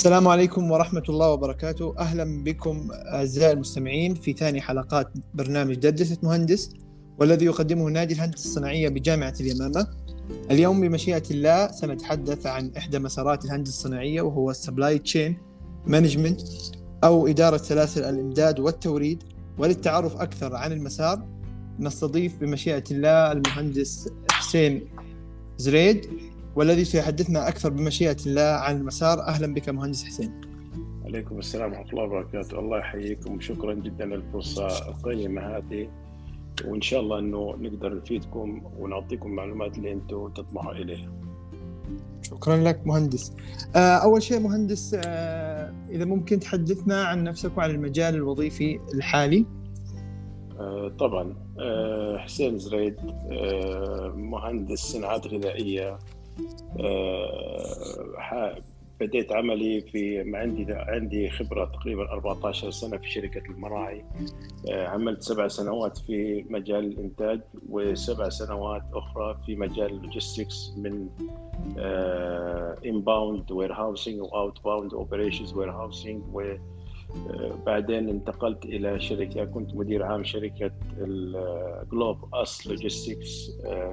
السلام عليكم ورحمة الله وبركاته. أهلا بكم أعزائي المستمعين في ثاني حلقات برنامج دردشة مهندس والذي يقدمه نادي الهندسة الصناعية بجامعة اليمامة. اليوم بمشيئة الله سنتحدث عن إحدى مسارات الهندسة الصناعية وهو ال supply chain management أو إدارة سلاسل الإمداد والتوريد وللتعرف أكثر عن المسار. نستضيف بمشيئة الله المهندس حسين زريد. والذي سيحدثنا أكثر بمشيئة الله عن المسار. أهلا بك مهندس حسين. عليكم السلام ورحمة الله وبركاته. الله يحييكم. وشكرا جدا للفرصة القيمة هذه. وإن شاء الله أنه نقدر نفيدكم ونعطيكم معلومات اللي أنتم تطمحوا إليها. شكرا لك مهندس. آه، أول شيء مهندس آه، إذا ممكن تحدثنا عن نفسك وعن المجال الوظيفي الحالي؟ آه، طبعا. حسين زريد مهندس صناعات غذائية. بديت عملي في عندي عندي خبرة تقريبا 14 سنة في شركة المراعي. عملت سبع سنوات في مجال الإنتاج وسبع سنوات أخرى في مجال ال logistics من inbound warehousing و outbound operations warehousing بعدين انتقلت إلى شركة كنت مدير عام شركة الجلوب اس logistics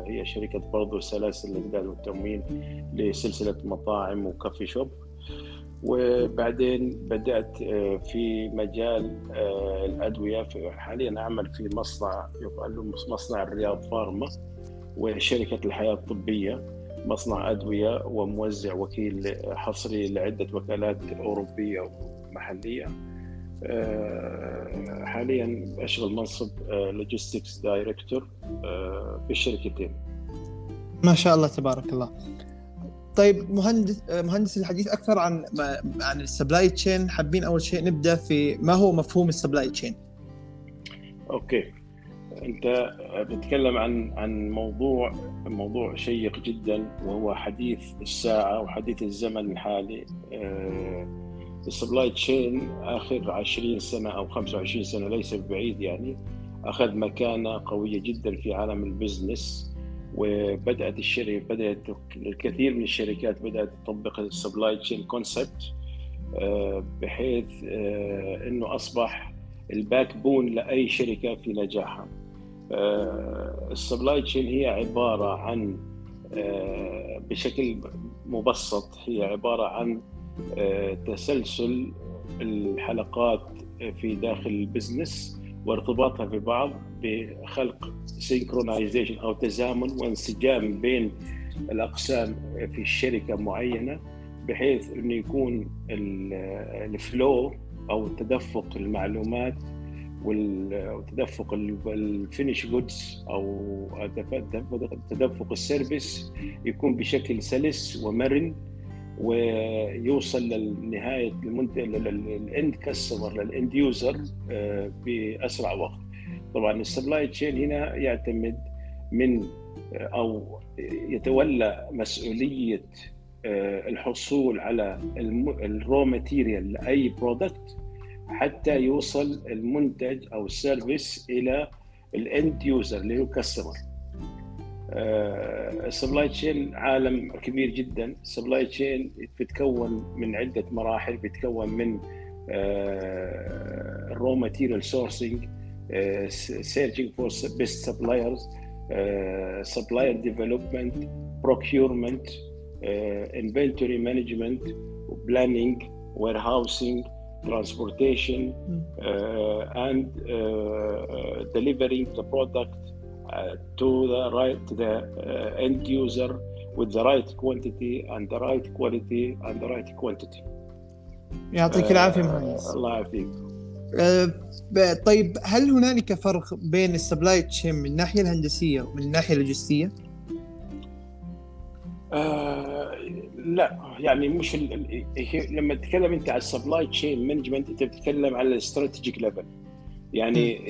هي شركة برضو سلاسل الامداد والتموين لسلسلة مطاعم و coffee shop. وبعدين بدأت آه، في مجال آه، الأدوية حاليا أعمل في مصنع يقال له مصنع الرياض فارما وشركة الحياة الطبية مصنع أدوية وموزع وكيل حصري لعدة وكالات أوروبية ومحليه آه، حاليا أشغل منصب logistics director في الشركتين. ما شاء الله تبارك الله. طيب مهندس مهندس الحديث أكثر عن عن ال supply chain حابين أول شيء نبدأ في ما هو مفهوم ال supply chain okay. أنت بتتكلم عن عن موضوع موضوع شيق جدا وهو حديث الساعة وحديث الزمن الحالي. آه، ال supply chain آخر 20 سنة أو 25 سنة ليس بعيد يعني. أخذ مكانة قوية جدا في عالم ال business وبدأت الشركة بدأت الكثير من الشركات بدأت تطبق ال supply chain concept بحيث آه، إنه أصبح ال backbone لأي شركة في نجاحها. ال supply chain هي عبارة عن آه، بشكل مبسط هي عبارة عن آه، تسلسل الحلقات في داخل ال business وارتباطها ببعض بخلق synchronization أو تزامن وانسجام بين الأقسام في الشركة معينة بحيث إنه يكون ال flow أو تدفق المعلومات وتدفق ال finished goods أو تدفق ال service يكون بشكل سلس ومرن. ويوصل للنهاية لل end customer لل end user بأسرع وقت. طبعا ال supply chain هنا يعتمد من أو يتولى مسؤولية آه، الحصول على ال raw material لأي product حتى يوصل المنتج أو ال service إلى ال end user اللي هو customer ال supply chain عالم كبير جدا ال supply chain بتتكون من عده مراحل بتتكون من ال raw material sourcing searching for best suppliers uh, supplier development procurement uh, inventory management planning warehousing transportation uh, and uh, delivering the product uh, to the right to the uh, end user with the right quantity and the right quality and the right quantity. يعطيك العافية مهندس. الله يعافيك. طيب هل هنالك فرق بين السبلاي تشين من الناحية الهندسية ومن الناحية اللوجستية؟ آه لا يعني مش لما تتكلم أنت على ال supply chain management أنت بتتكلم على ال strategic level يعني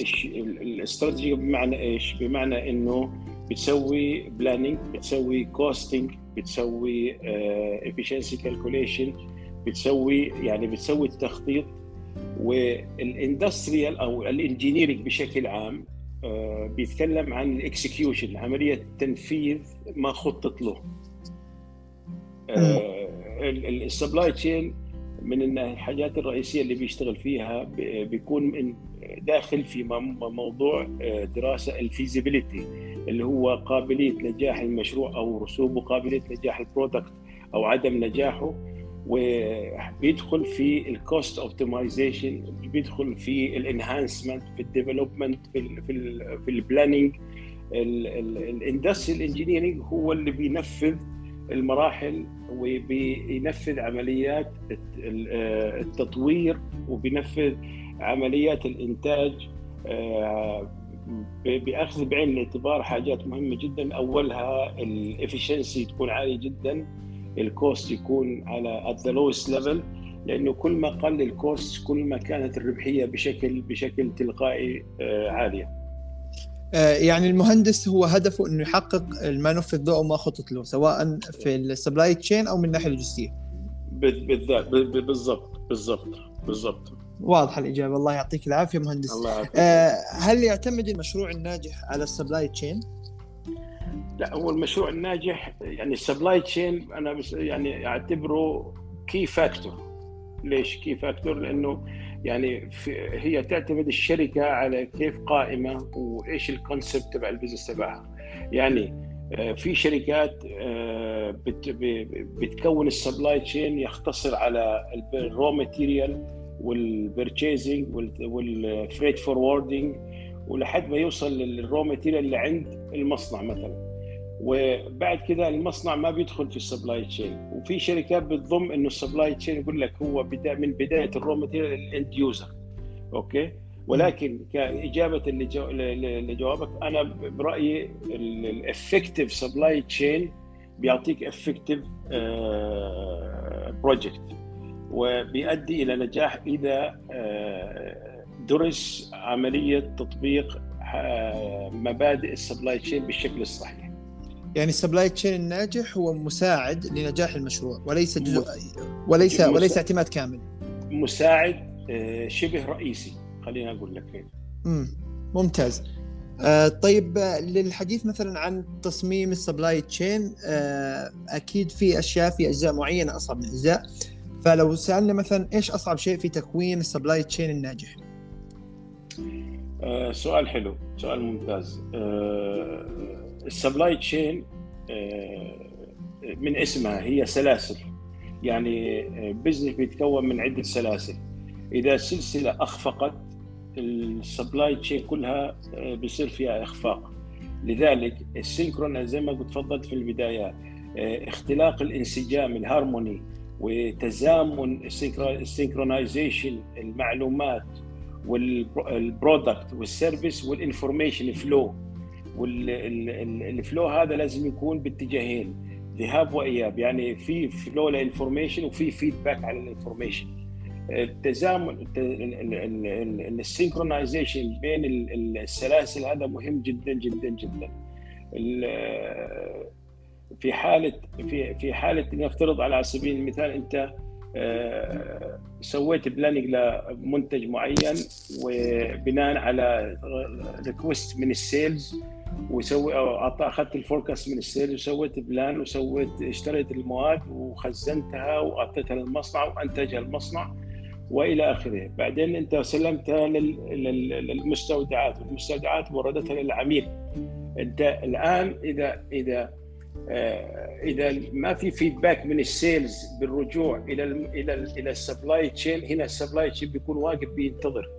الاستراتيجي بمعنى إيش؟ بمعنى إنه بتسوي planning بتسوي costing بتسوي efficiency calculation بتسوي يعني بتسوي التخطيط وال industrial أو ال engineering بشكل عام آه، بيتكلم عن ال execution عملية تنفيذ ما خطط له. ال supply chain من الحاجات الرئيسية اللي بيشتغل فيها بيكون من داخل في موضوع آه، دراسة ال feasibility اللي هو قابلية نجاح المشروع أو رسوب وقابليه نجاح ال product أو عدم نجاحه. وبيدخل في ال cost optimization بيدخل في ال enhancement في ال development في ال في في ال planning ال industrial engineering هو اللي بينفذ المراحل وبينفذ عمليات التطوير وبينفذ عمليات الإنتاج آه، بأخذ بعين الاعتبار حاجات مهمة جدا أولها ال efficiency تكون عالية جدا ال cost يكون على at the lowest level لأنه كل ما قل ال cost كل ما كانت الربحية بشكل بشكل تلقائي آه، عالية. آه، يعني المهندس هو هدفه إنه يحقق ما نفذ له أو ما خطط له سواء في ال supply chain أو من الناحيه اللوجستيه. بالذات بالضبط بالضبط بالضبط. واضحة الإجابة الله يعطيك العافية مهندس. الله يعطيك. آه هل يعتمد المشروع الناجح على ال supply chain؟ لا هو المشروع الناجح يعني ال supply chain أنا بس يعني أعتبره key factor ليش key factor لأنه يعني هي تعتمد الشركة على كيف قائمة وإيش ال concept تبع ال business تبعها. يعني آه، في شركات آه، بتكون ال supply chain يختصر على ال raw material وال purchasing وال freight forwarding ولحد ما يوصل لل raw material اللي عند المصنع مثلا. وبعد كده المصنع ما بيدخل في ال supply chain وفي شركات بتضم إنه ال supply chain يقول لك هو بدا من بداية ال raw material لل end user okay؟ ولكن كإجابة لجوابك أنا برأيي ال effective supply chain بيعطيك effective project وبيؤدي إلى نجاح إذا آه، درس عملية تطبيق آه، مبادئ ال supply chain بالشكل الصحيح يعني ال supply chain الناجح هو مساعد لنجاح المشروع وليس جزء وليس وليس اعتماد كامل. مساعد آه، شبه رئيسي خلينا أقول لك امم ممتاز. آه طيب للحديث مثلا عن تصميم ال supply chain آه أكيد في أشياء في أجزاء معينة أصعب من أجزاء. فلو سألنا مثلا إيش أصعب شيء في تكوين ال supply chain الناجح؟ آه سؤال حلو سؤال ممتاز. آه ال supply chain آه، من اسمها هي سلاسل. يعني business آه، بيتكون من عدة سلاسل. إذا السلسله أخفقت ال supply chain كلها آه، بيصير فيها إخفاق. لذلك ال synchron زي ما تفضلت في البداية اختلاق الانسجام الهارموني وتزامن ال synchronization المعلومات وال product وال service وال information flow. وال flow هذا لازم يكون باتجاهين ذهاب وإياب يعني في flow لل information وفي feedback على ال information التزامن ال synchronization بين السلاسل هذا مهم جدا جدا جدا. في حالة في في حالة نفترض على سبيل المثال أنت آه، سويت planning لمنتج معين وبناء على request من ال sales وسوي أخذت ال forecast من ال sale وسويت plan وسويت اشتريت المواد وخزنتها وأعطيتها للمصنع وأنتجها المصنع وإلى آخره، بعدين أنت سلمتها للمستودعات والمستودعات وردتها للعميل. أنت الآن اذا إذا آه، إذا ما في feedback من ال sales بالرجوع إلى ال إلى ال إلى ال supply chain هنا ال supply chain بيكون واقف بينتظر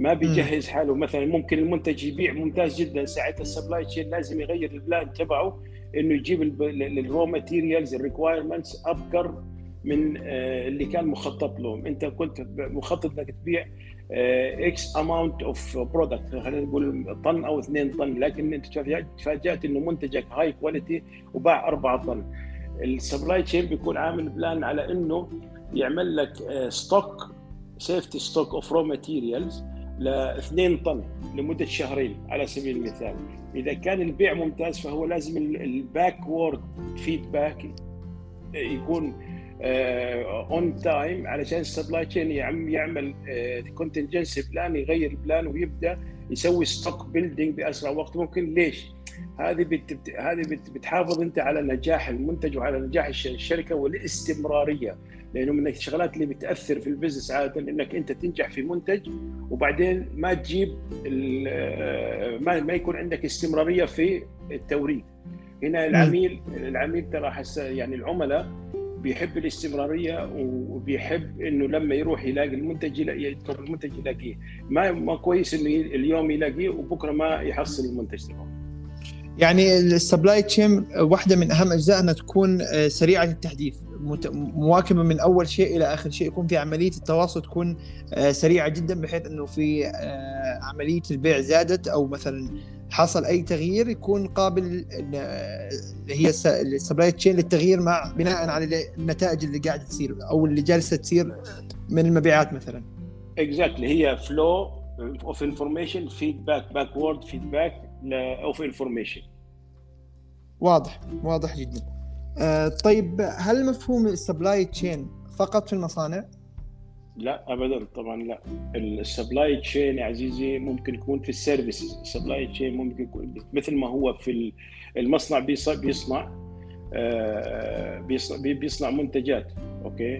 ما بيجهز حاله. مثلا ممكن المنتج يبيع ممتاز جدا ساعتها ال supply chain لازم يغير ال plan تبعه إنه يجيب ال raw materials ال requirements أبكر من آه، اللي كان مخطط له أنت كنت مخطط إنك تبيع X amount of product خلينا نقول طن أو اثنين طن. لكن أنت تفاجات إنه منتجك high quality وباع 4 طن. ال supply chain بيكون عامل plan على إنه يعمل لك stock safety stock of raw materials ل 2 طن لمدة شهرين على سبيل المثال إذا كان البيع ممتاز فهو لازم ال backward feedback يكون on uh, time علشان ال supply chain يعمل contingency uh, plan يغير plan ويبدأ يسوي stock building بأسرع وقت ممكن ليش؟ هذه. هذه بت... بتحافظ أنت على نجاح المنتج وعلى نجاح الشركة والاستمرارية لأنه من الشغلات اللي بتأثر في ال business عادة إنك أنت تنجح في منتج وبعدين ما تجيب ما ما يكون عندك استمرارية في التوريد. هنا العميل العميل ترى حس يعني العملاء بيحب الاستمرارية وبيحب إنه لما يروح يلاقي المنتج يطلب المنتج يلاقيه. ما ما كويس إنه اليوم يلاقيه وبكرة ما يحصل المنتج تبعه. يعني ال supply chain واحدة من أهم اجزاء انها تكون سريعة التحديث. مواكبة من أول شيء إلى آخر شيء يكون في عملية التواصل تكون سريعة جدا بحيث إنه في عملية البيع زادت أو مثلا حصل أي تغيير يكون قابل اللي هي ال supply chain للتغيير مع بناء على النتائج اللي قاعدة تصير أو اللي جالسة تصير من المبيعات مثلا. exactly هي flow of information feedback backward feedback of information. واضح واضح جدا. آه طيب هل مفهوم ال supply chain فقط في المصانع؟ لا ابدا. طبعا لا. ال supply chain يا عزيزي ممكن يكون في ال services ال supply chain ممكن يكون مثل ما هو في المصنع بيصنع بيصنع بيصنع منتجات. أوكي؟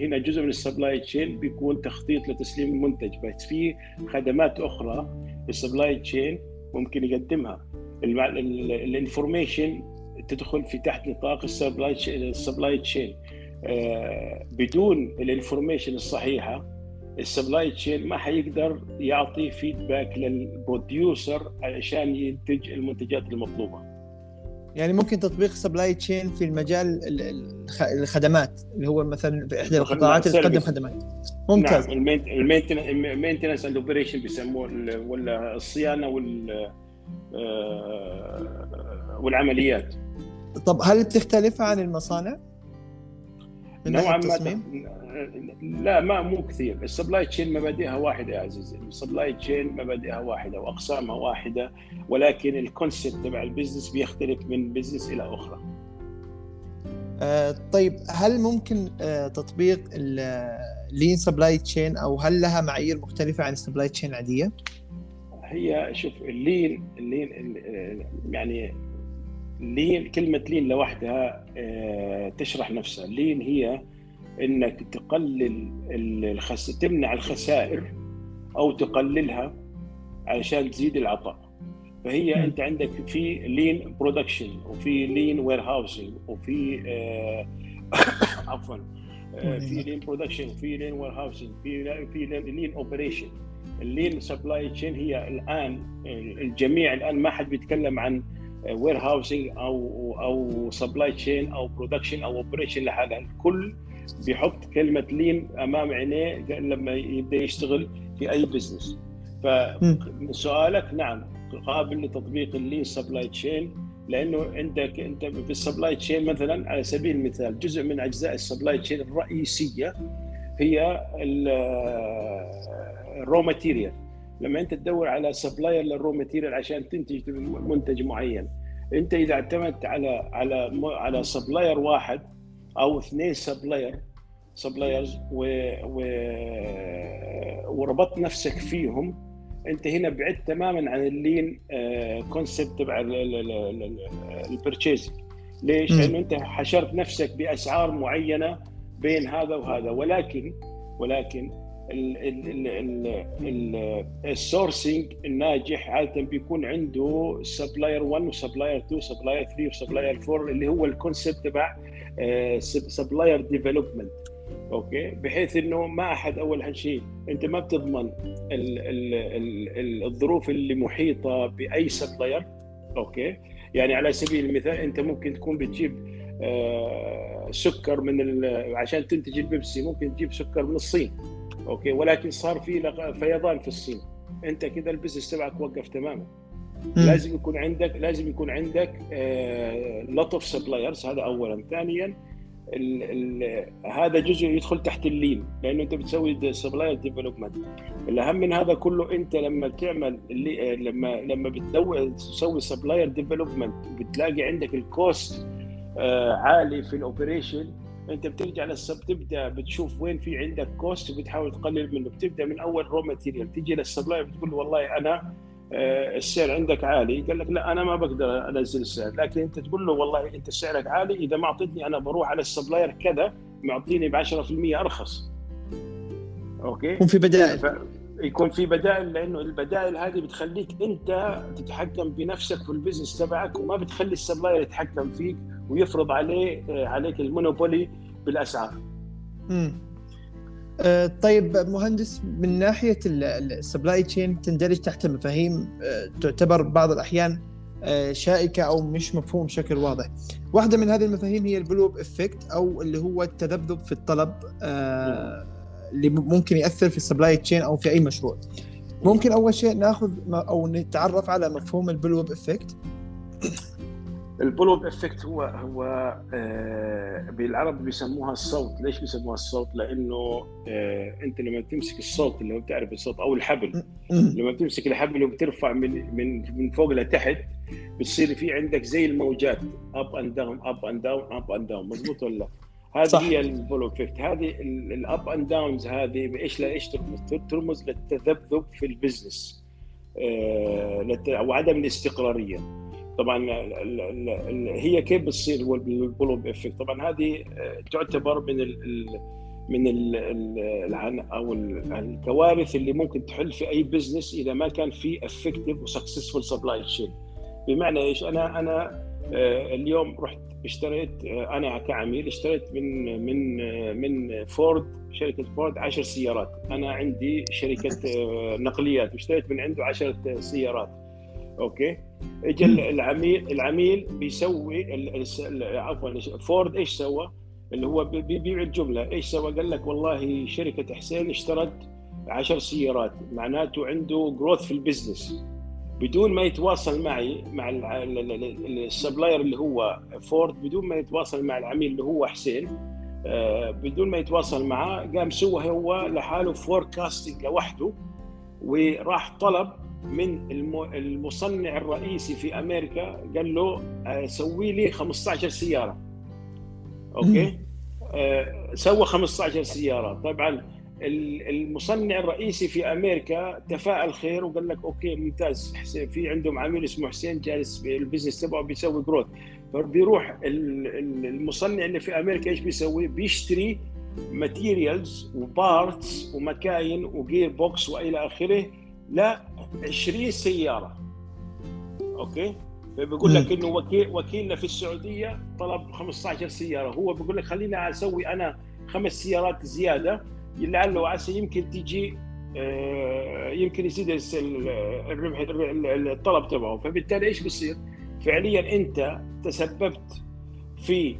هنا جزء من ال supply chain بيكون تخطيط لتسليم المنتج. بس في خدمات أخرى ال supply chain ممكن يقدمها. ال information تدخل في تحت نطاق ال supply chain بدون ال information الصحيحة ال supply chain ما حيقدر يعطي feedback لل producer علشان ينتج المنتجات المطلوبة. يعني ممكن تطبيق supply chain في المجال الخدمات اللي هو مثلا في إحدى القطاعات اللي تقدم خدمات. ممتاز. نعم ال maintenance and operation بيسموه ولا الصيانة وال والعمليات. طب هل بتختلف عن المصانع؟ نوعا ما لا ما مو كثير. ال supply chain مبادئها واحدة يا عزيزي. ال supply chain مبادئها واحدة وأقسامها واحدة ولكن ال concept تبع ال business بيختلف من business إلى أخرى. آه طيب هل ممكن آه تطبيق ال lean supply chain أو هل لها معايير مختلفة عن ال supply chain العاديه؟ هي شوف ال lean ال lean يعني lean كلمة lean لوحدها تشرح نفسها. lean هي إنك تقلل الخس... تمنع الخسائر أو تقللها علشان تزيد العطاء. فهي. أنت عندك في lean production وفي lean warehousing وفي آه عفوا آه في lean production وفي lean warehousing في في lean operation ال lean supply chain هي الآن الجميع الآن ما حد بيتكلم عن warehousing أو أو supply chain أو production أو operation لهذا الكل بيحط كلمة lean أمام عينيه لما يبدأ يشتغل في أي business فسؤالك نعم قابل لتطبيق ال lean supply chain لأنه عندك أنت في ال supply chain مثلا على سبيل المثال جزء من أجزاء ال supply chain الرئيسية هي ال raw material لما أنت تدور على supplier لل raw material عشان تنتج منتج معين. أنت إذا اعتمدت على على على supplier واحد أو اثنين supplier suppliers و, و وربطت نفسك فيهم أنت هنا بعدت تماما عن ال lean concept تبع ال purchasing ليش؟ لأنه أنت حشرت نفسك بأسعار معينة بين هذا وهذا. ولكن ولكن ال sourcing الناجح عادة بيكون عنده supplier 1 و supplier 2 و supplier 3 و supplier 4 اللي هو ال concept تبع supplier development okay بحيث إنه ما أحد أول شيء أنت ما بتضمن ال ال ال الظروف اللي محيطة بأي supplier okay يعني على سبيل المثال أنت ممكن تكون بتجيب آه سكر من عشان تنتج البيبسي ممكن تجيب سكر من الصين. okay؟ ولكن صار في فيضان في الصين. أنت كذا ال business تبعك وقف تماما. م. لازم يكون عندك لازم يكون عندك lot of suppliers هذا اولا. ثانيا ال ال هذا جزء يدخل تحت ال lean لأنه أنت بتسوي supplier development الأهم من هذا كله أنت لما تعمل اللي لما لما بتدور تسوي supplier development بتلاقي عندك ال cost عالي في ال operation انت بترجع للسب تبدأ بتشوف وين في عندك cost وبتحاول تقلل منه. بتبدأ من أول raw material تيجي لل supplier بتقول والله أنا آه، السعر عندك عالي. قال لك لا أنا ما بقدر أنزل السعر لكن أنت تقول له والله أنت سعرك عالي إذا ما أعطيتني أنا بروح على ال supplier كذا معطيني ب 10% أرخص. okay؟ يكون في بدائل. يكون في بدائل لأنه البدائل هذه بتخليك أنت تتحكم بنفسك في ال business تبعك وما بتخلي ال supplier يتحكم فيك ويفرض عليه عليك ال monopoly بالأسعار. امم طيب مهندس من ناحية ال supply chain تندرج تحت مفاهيم آه، تعتبر بعض الأحيان آه، شائكة أو مش مفهوم بشكل واضح. واحدة من هذه المفاهيم هي ال bullwhip effect أو اللي هو التذبذب في الطلب اللي ممكن يأثر في ال supply chain أو في أي مشروع. ممكن أول شيء ناخذ أو نتعرف على مفهوم ال bullwhip effect. ال bullwhip effect هو هو آه بالعربي بيسموها السوط. ليش بيسموها السوط؟ لأنه آه أنت لما تمسك السوط اللي هو بتعرف السوط أو الحبل. لما بتمسك الحبل وبترفع من من من فوق لتحت بتصير في عندك زي الموجات. up and down up and down up and down مضبوط ولا هذه صح. هي ال bullwhip effect. هذه ال up and downs هذه إيش إيش ترمز؟ ترمز للتذبذب في ال business. آه وعدم الاستقرارية. طبعا هي كيف بتصير ال bullwhip effect؟ طبعا هذه آه، تعتبر من ال من ال أو الكوارث اللي ممكن تحل في أي business إذا ما كان في effective و successful supply chain بمعنى إيش؟ أنا أنا اليوم رحت اشتريت آه، أنا كعميل اشتريت من من من فورد شركة فورد 10 سيارات. أنا عندي شركة نقليات. واشتريت من عنده 10 سيارات. okay؟ اجى العميل العميل بيسوي عفوا فورد إيش سوى؟ اللي هو بيبيع الجملة. إيش سوى؟ قال لك والله شركة حسين اشترت 10 سيارات. معناته عنده growth في ال business بدون ما يتواصل معي مع ال supplier اللي هو فورد بدون ما يتواصل مع العميل اللي هو حسين آه، بدون ما يتواصل معاه قام سوى هو لحاله forecasting لوحده وراح طلب من المصنع الرئيسي في أمريكا قال له آه، سوي لي 15 سيارة. okay؟ آه، سوى 15 سيارة. طبعا المصنع الرئيسي في أمريكا تفاءل خير وقال لك okay ممتاز حسين في عندهم عميل اسمه حسين جالس ال business تبعه بيسوي growth فبيروح المصنع اللي في أمريكا إيش بيسوي؟ بيشتري materials و parts ومكاين و gearbox وإلى آخره ل 20 سيارة. okay؟ فبيقول لك إنه وكيل وكيلنا في السعودية طلب 15 سيارة. هو بيقول لك خليني أسوي أنا خمس سيارات زيادة. لعله وعسى يمكن تجي آه، يمكن يزيد الربح الطلب تبعه فبالتالي إيش بيصير؟ فعليا أنت تسببت في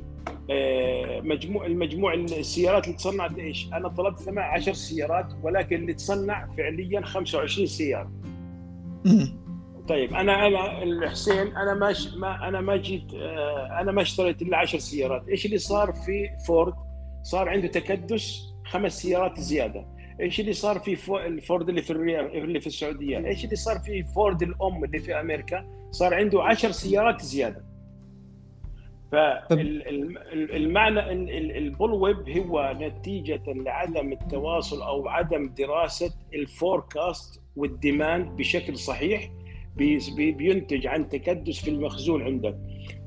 آه، مجموع المجموع السيارات اللي تصنعت إيش؟ أنا طلبت ثمان 10 سيارات ولكن اللي تصنع فعليا 25 سيارة. طيب أنا أنا الحسين أنا ما ما أنا ما جيت آه، أنا ما اشتريت إلا 10 سيارات، إيش اللي صار في فورد؟ صار عنده تكدس خمس سيارات زيادة. إيش اللي صار في الفورد اللي في الرياض اللي في السعودية؟ إيش اللي صار في فورد الأم اللي في أمريكا؟ صار عنده 10 سيارات زيادة. فالمعنى ال bullwhip هو نتيجة لعدم التواصل أو عدم دراسة ال forecast وال demand بشكل صحيح بينتج عن تكدس في المخزون عندك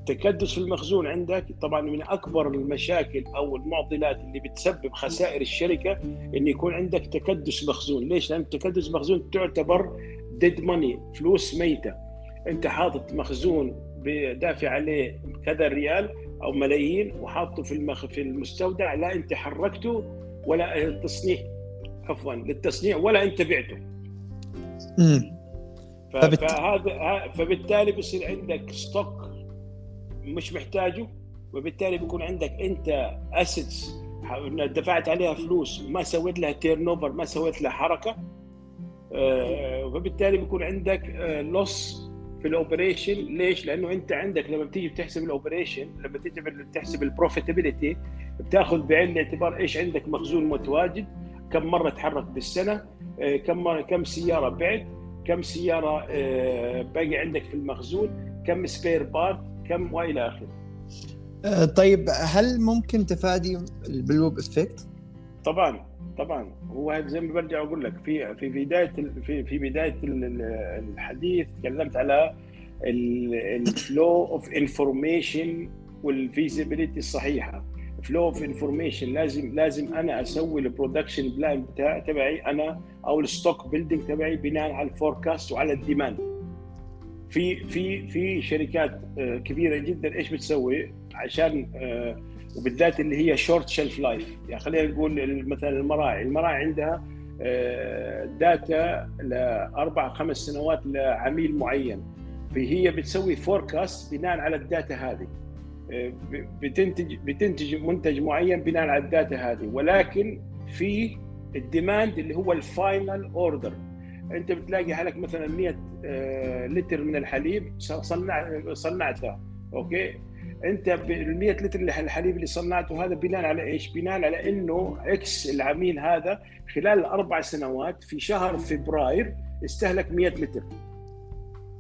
تكدس في المخزون عندك طبعا من أكبر المشاكل أو المعضلات اللي بتسبب خسائر الشركة إن يكون عندك تكدس مخزون. ليش؟ لأن تكدس مخزون تعتبر dead money فلوس ميتة. أنت حاطط مخزون دافع عليه كذا ريال أو ملايين وحاطه في المخ في المستودع لا أنت حركته ولا التصنيع عفوا للتصنيع ولا أنت بعته. فهذا فبالتالي بصير عندك stock مش محتاجه وبالتالي بيكون عندك أنت assets دفعت عليها فلوس ما سويت لها turnover ما سويت لها حركة آه، وبالتالي بيكون عندك loss آه، في ال operation ليش؟ لأنه أنت عندك لما بتيجي بتحسب ال operation لما تيجي بتحسب ال profitability بتاخذ بعين الاعتبار إيش عندك مخزون متواجد كم مرة تحرك بالسنة آه، كم كم سيارة بعت كم سيارة باقي عندك في المخزون كم spare part كم والى آخره؟ آه، طيب هل ممكن تفادي ال bullwhip effect؟ طبعا طبعا. هو زي ما برجع أقول لك في في بداية في في بداية الحديث تكلمت على ال flow of information وال visibility الصحيحة. flow of information لازم لازم أنا أسوي ال production plan تبعي أنا أو ال stock building تبعي بناء على ال forecast وعلى ال demand في في في شركات آه، كبيرة جدا. إيش بتسوي؟ عشان آه، وبالذات اللي هي short shelf life يعني خلينا نقول مثلا المراعي المراعي عندها data آه، لأربع خمس سنوات لعميل معين. فهي بتسوي forecast بناء على ال data هذه. بتنتج بتنتج منتج معين بناء على ال data هذه. ولكن في ال demand اللي هو ال final order انت بتلاقي حالك مثلا 100 آه، لتر من الحليب صنع صنعتها okay؟ انت ال 100 لتر الحليب اللي صنعته هذا بناء على إيش؟ بناء على إنه X العميل هذا خلال أربع سنوات في شهر فبراير استهلك 100 لتر.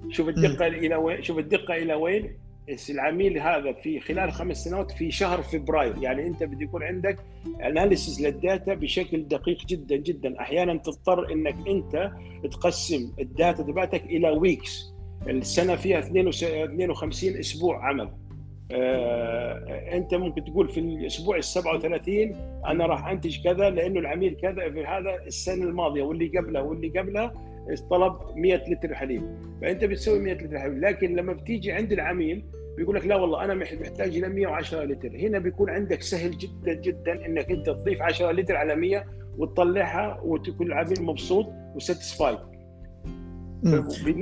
شوف الدقة إلى وين شوف الدقة إلى وين؟ العميل هذا في خلال خمس سنوات في شهر فبراير. يعني أنت بده يكون عندك analysis لل data بشكل دقيق جدا جدا. أحيانا تضطر إنك أنت تقسم ال data تبعتك إلى weeks السنة فيها 52 أسبوع عمل. آه، أنت ممكن تقول في الأسبوع ال 37 أنا راح أنتج كذا لأنه العميل كذا في هذا السنة الماضية واللي قبلها واللي قبلها طلب 100 لتر حليب. فأنت بتسوي 100 لتر حليب. لكن لما بتيجي عند العميل بيقول لك لا والله أنا محتاج إلى 110 لتر. هنا بيكون عندك سهل جدا جدا إنك أنت تضيف 10 لتر على 100 وتطلعها وتكون العميل مبسوط و satisfied.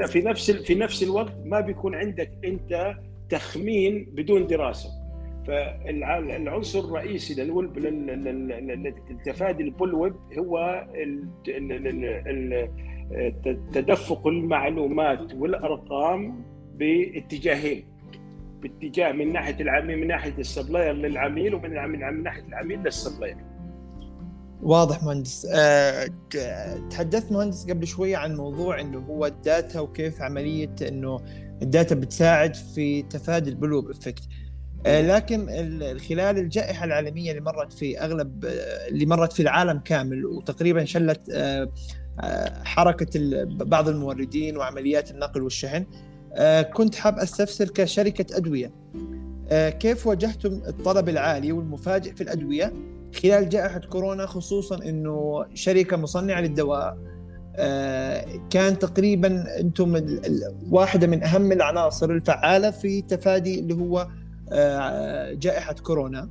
في نفس في نفس الوقت ما بيكون عندك أنت تخمين بدون دراسة. فالعنصر الرئيسي للتفادي ال bullwhip هو تدفق المعلومات والأرقام باتجاهين. باتجاه من ناحية العميل من ناحية ال supplier للعميل ومن من ناحية العميل لل supplier. واضح مهندس. أه تحدثت مهندس قبل شوية عن موضوع إنه هو ال data وكيف عملية إنه ال data بتساعد في تفادي ال bullwhip effect لكن خلال الجائحة العالمية اللي مرت في أغلب اللي مرت في العالم كامل وتقريبا شلت أه حركة بعض الموردين وعمليات النقل والشحن آه، كنت حاب أستفسر كشركة أدوية. آه، كيف واجهتم الطلب العالي والمفاجئ في الأدوية خلال جائحة كورونا خصوصا إنه شركة مصنعة للدواء آه، كان تقريبا أنتم واحدة من أهم العناصر الفعالة في تفادي اللي هو جائحة كورونا.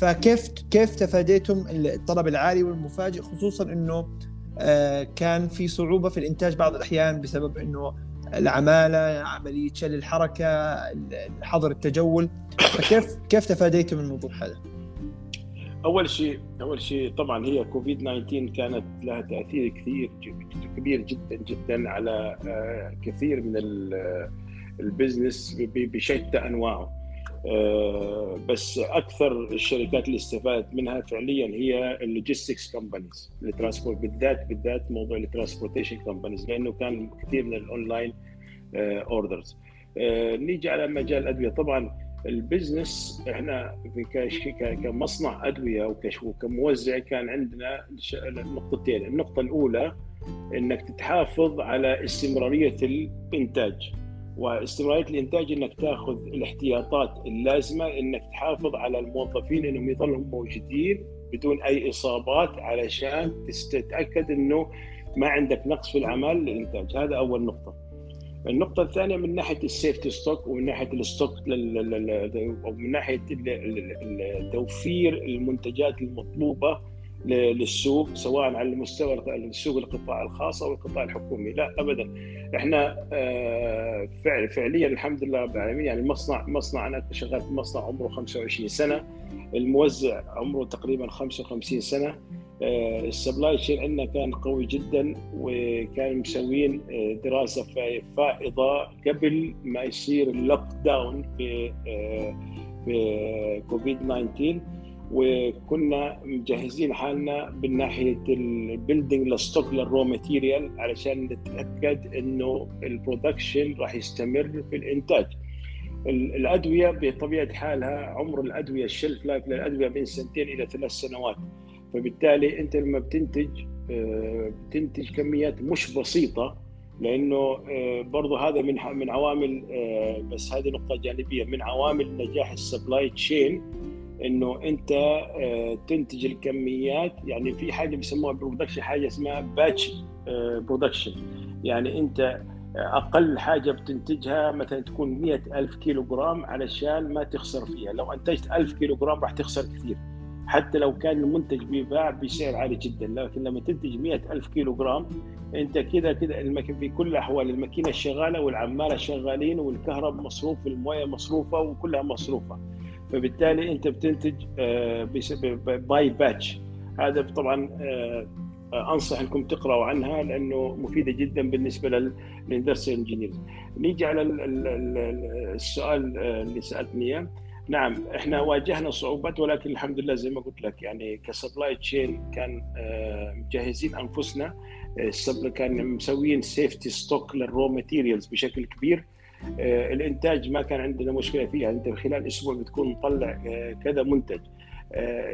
فكيف كيف تفاديتم الطلب العالي والمفاجئ خصوصا إنه كان في صعوبة في الإنتاج بعض الأحيان بسبب إنه العمالة عملية شل الحركة حظر التجول. فكيف كيف تفاديتم الموضوع هذا؟ أول شيء أول شيء طبعا هي كوفيد 19 كانت لها تأثير كثير كبير جدا جدا على آه، كثير من ال business بشتى أنواعه. آه، بس أكثر الشركات اللي استفادت منها فعليا هي ال logistics companies ال transport بالذات بالذات موضوع ال transportation companies لأنه كان كثير من الأونلاين orders آه، نيجي على مجال الادويه طبعا ال business إحنا كمصنع أدوية وكموزع كان عندنا نقطتين النقطة الأولى إنك تتحافظ على استمرارية الإنتاج. واستمرارية الإنتاج إنك تاخذ الاحتياطات اللازمة إنك تحافظ على الموظفين إنهم يظلوا موجودين بدون أي إصابات علشان تتاكد إنه ما عندك نقص في العمل للإنتاج. هذا أول نقطة. النقطة الثانية من ناحية ال safety stock ومن ناحية ال stock ومن ناحية توفير المنتجات المطلوبة للسوق سواء على المستوى السوق القطاع الخاص أو القطاع الحكومي. لا ابدا. إحنا آه، فعل فعليا الحمد لله رب العالمين يعني المصنع مصنع أنا شغال في مصنع عمره 25 سنة الموزع عمره تقريبا 55 سنة. آه، ال supply chain عندنا كان قوي جدا وكان مسوين آه، دراسة فائضة قبل ما يصير ال lockdown في في كوفيد 19 وكنا مجهزين حالنا من ناحية ال building لل stock لل raw material علشان نتأكد إنه ال production راح يستمر في الإنتاج. الأدوية بطبيعة حالها عمر الأدوية ال shelf life للأدوية من سنتين إلى ثلاث سنوات. فبالتالي أنت لما بتنتج آه، بتنتج كميات مش بسيطة لأنه آه، برضه هذا من من عوامل آه، بس هذه نقطة جانبية من عوامل نجاح ال supply chain إنه أنت تنتج الكميات يعني في حاجة بيسموها production حاجة اسمها batch production يعني أنت أقل حاجة بتنتجها مثلا تكون 100 ألف كيلو جرام علشان ما تخسر فيها. لو أنتجت 1000 كيلو جرام راح تخسر كثير. حتى لو كان المنتج بيباع بسعر عالي جدا لكن لما تنتج 100 ألف كيلو جرام كذا كذا المك... في كل الأحوال الماكينة شغالة والعمالة شغالين والكهرباء مصروف والموية مصروفة وكلها مصروفة. فبالتالي أنت بتنتج by آه، batch. هذا طبعا آه، أنصح أنكم تقرأوا عنها لأنه مفيدة جدا بالنسبة لل industrial engineers. نيجي على السؤال آه، اللي سألتني إياه. نعم إحنا واجهنا صعوبات ولكن الحمد لله زي ما قلت لك يعني ك supply chain كان مجهزين أنفسنا. كان مسويين safety stock لل raw materials بشكل كبير. الإنتاج ما كان عندنا مشكلة فيها. أنت خلال أسبوع بتكون مطلع آه، كذا منتج.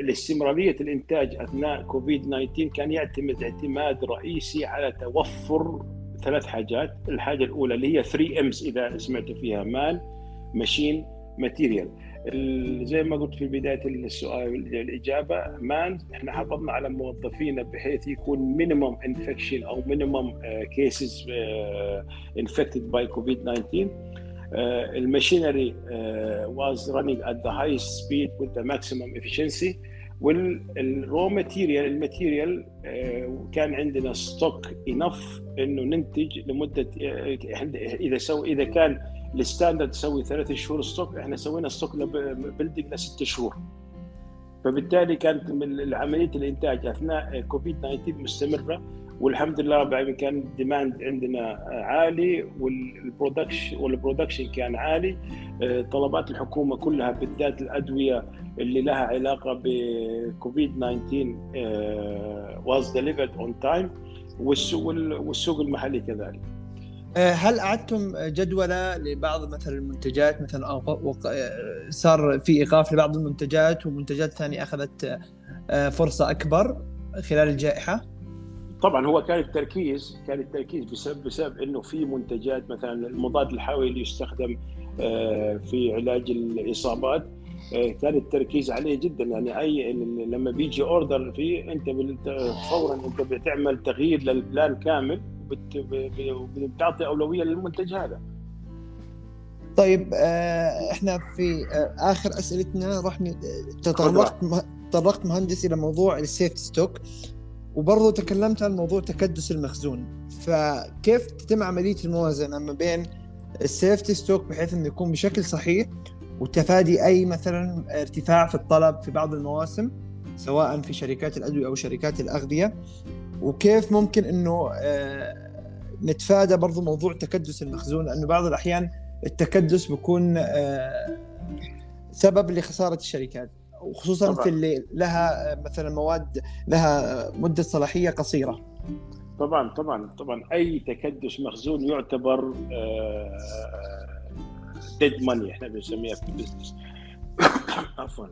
الاستمرارية الإنتاج أثناء كوفيد 19 كان يعتمد اعتماد رئيسي على توفر ثلاث حاجات. الحاجة الأولى اللي هي 3 Ms إذا سمعت فيها man machine material. زي ما قلت في بدايه السؤال الإجابة man إحنا حافظنا على موظفينا بحيث يكون minimum infection أو minimum cases infected by COVID 19 ال machinery was running at the high speed with the maximum efficiency وال raw material ال material كان عندنا stock enough إنه ننتج لمدة آه، إذا so إذا كان ال standard تسوي ثلاث شهور stock إحنا سوينا stock building لست شهور. فبالتالي كانت عمليه الإنتاج أثناء كوفيد 19 مستمرة والحمد لله رب العالمين كان ال demand عندنا عالي وال production وال production كان عالي. طلبات الحكومة كلها بالذات الأدوية اللي لها علاقة بكوفيد 19 was delivered on time والسوق المحلي كذلك. آه، هل أعدتم جدولة لبعض مثلا المنتجات مثلا صار في إيقاف لبعض المنتجات ومنتجات ثانية أخذت آه، فرصة أكبر خلال الجائحة؟ طبعا هو كان التركيز كان التركيز بسبب بسبب إنه في منتجات مثلا المضاد الحيوي اللي يستخدم آه، في علاج الإصابات كان التركيز عليه جدا. يعني أي لما بيجي order فيه أنت فورا أنت بتعمل تغيير لل plan كامل بتعطي أولوية للمنتج هذا. طيب آه، إحنا في آه، آخر أسئلتنا. راح تطرقت تطرقت مهندس إلى موضوع ال safety stock وبرضه تكلمت عن موضوع تكدس المخزون. فكيف تتم عملية الموازنة ما بين السيفتي ستوك بحيث إنه يكون بشكل صحيح وتفادي أي مثلا ارتفاع في الطلب في بعض المواسم سواء في شركات الأدوية أو شركات الأغذية. وكيف ممكن إنه آه، نتفادى برضو موضوع تكدس المخزون؟ لأنه بعض الأحيان التكدس بيكون آه، سبب لخسارة الشركات. وخصوصا طبعا. في اللي لها مثلا مواد لها مدة صلاحية قصيرة. طبعا طبعا طبعا. أي تكدس مخزون يعتبر dead آه، money إحنا بنسميها في ال business عفوا.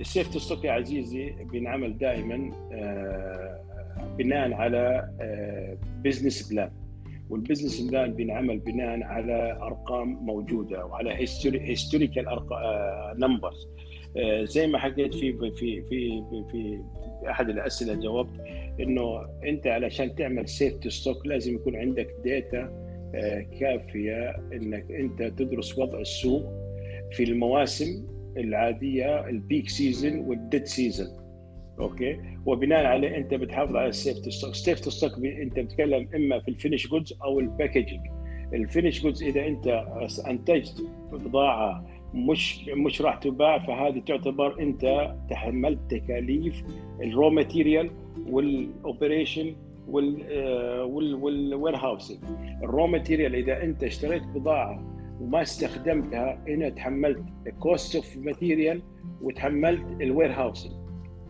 ال safety stock يا عزيزي بينعمل دائما آه، بناء على business plan وال business plan بينعمل بناء على أرقام موجودة وعلى historical numbers زي ما حكيت في في في في أحد الأسئلة جاوبت إنه أنت علشان تعمل safety stock لازم يكون عندك data آه، كافية إنك أنت تدرس وضع السوق في المواسم العادية ال peak season وال dead season okay؟ وبناء عليه أنت بتحافظ على ال safety stock ال safety stock أنت بتتكلم إما في ال finished goods أو ال packaging ال finished goods إذا أنت أنتجت بضاعة مش مش راح تباع فهذه تعتبر أنت تحملت تكاليف ال raw material وال operation وال warehousing ال raw material إذا أنت اشتريت بضاعة وما استخدمتها هنا تحملت cost of material وتحملت ال warehousing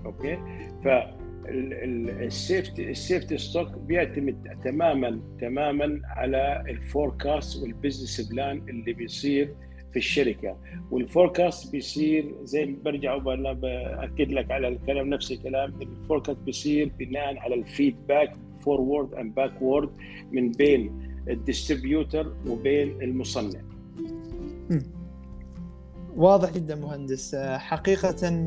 okay؟ ف ال safety ال safety stock بيعتمد تماما تماما على ال forecast وال business plan اللي بيصير في الشركة. وال forecast بيصير زي برجع بأكد لك على الكلام نفس الكلام. ال forecast بيصير بناء على ال feedback forward and backward من بين ال distributor وبين المصنع. واضح جدا مهندس. حقيقة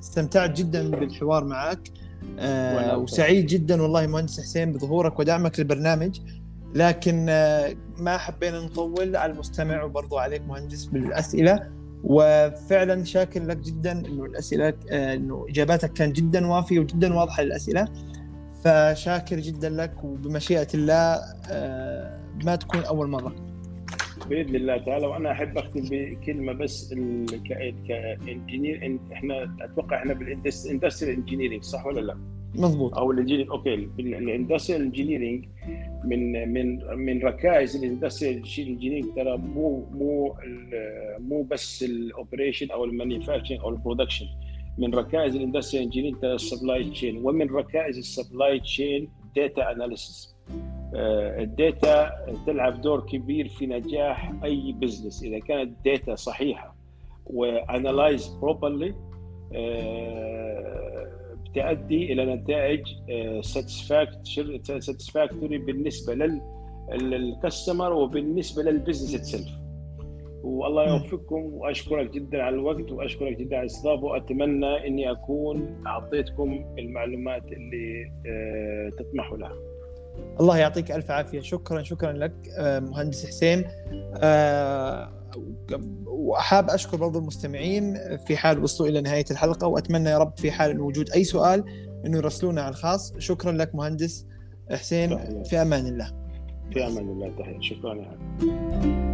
استمتعت جدا بالحوار معك. وسعيد جدا والله مهندس حسين بظهورك ودعمك للبرنامج. لكن ما حبينا نطول. على المستمع وبرضو عليك مهندس بالأسئلة. وفعلا شاكر لك جدا إنه الأسئلة إنه إجاباتك كانت جدا وافية وجدا واضحة للأسئلة. فشاكر جدا لك وبمشيئة الله ما تكون أول مرة. بإذن الله تعالى. وأنا أحب أختم بكلمة بس ك engineer إحنا أتوقع إحنا بال industrial engineering صح ولا لا؟ مضبوط. أو ال engineer okay ال industrial engineering من من من ركائز ال industrial engineering ترى مو مو مو بس ال operation أو ال manufacturing أو ال production. من ركائز ال industrial engineering ترى ال supply chain ومن ركائز ال supply chain data analysis ال data تلعب دور كبير في نجاح أي business إذا كانت ال data صحيحة و analyzed properly تؤدي إلى نتائج satisfactory بالنسبة لل customer وبالنسبة لل business itself والله يوفقكم وأشكرك جدا على الوقت وأشكرك جدا على الاستضافه وأتمنى إني أكون أعطيتكم المعلومات اللي تطمحوا لها. الله يعطيك ألف عافية. شكرا شكرا لك مهندس حسين. وحاب أشكر برضو المستمعين في حال وصلوا إلى نهاية الحلقة وأتمنى يا رب في حال وجود أي سؤال إنه يرسلونا على الخاص. شكرا لك مهندس حسين في أمان الله. في أمان الله تحية. شكرا لك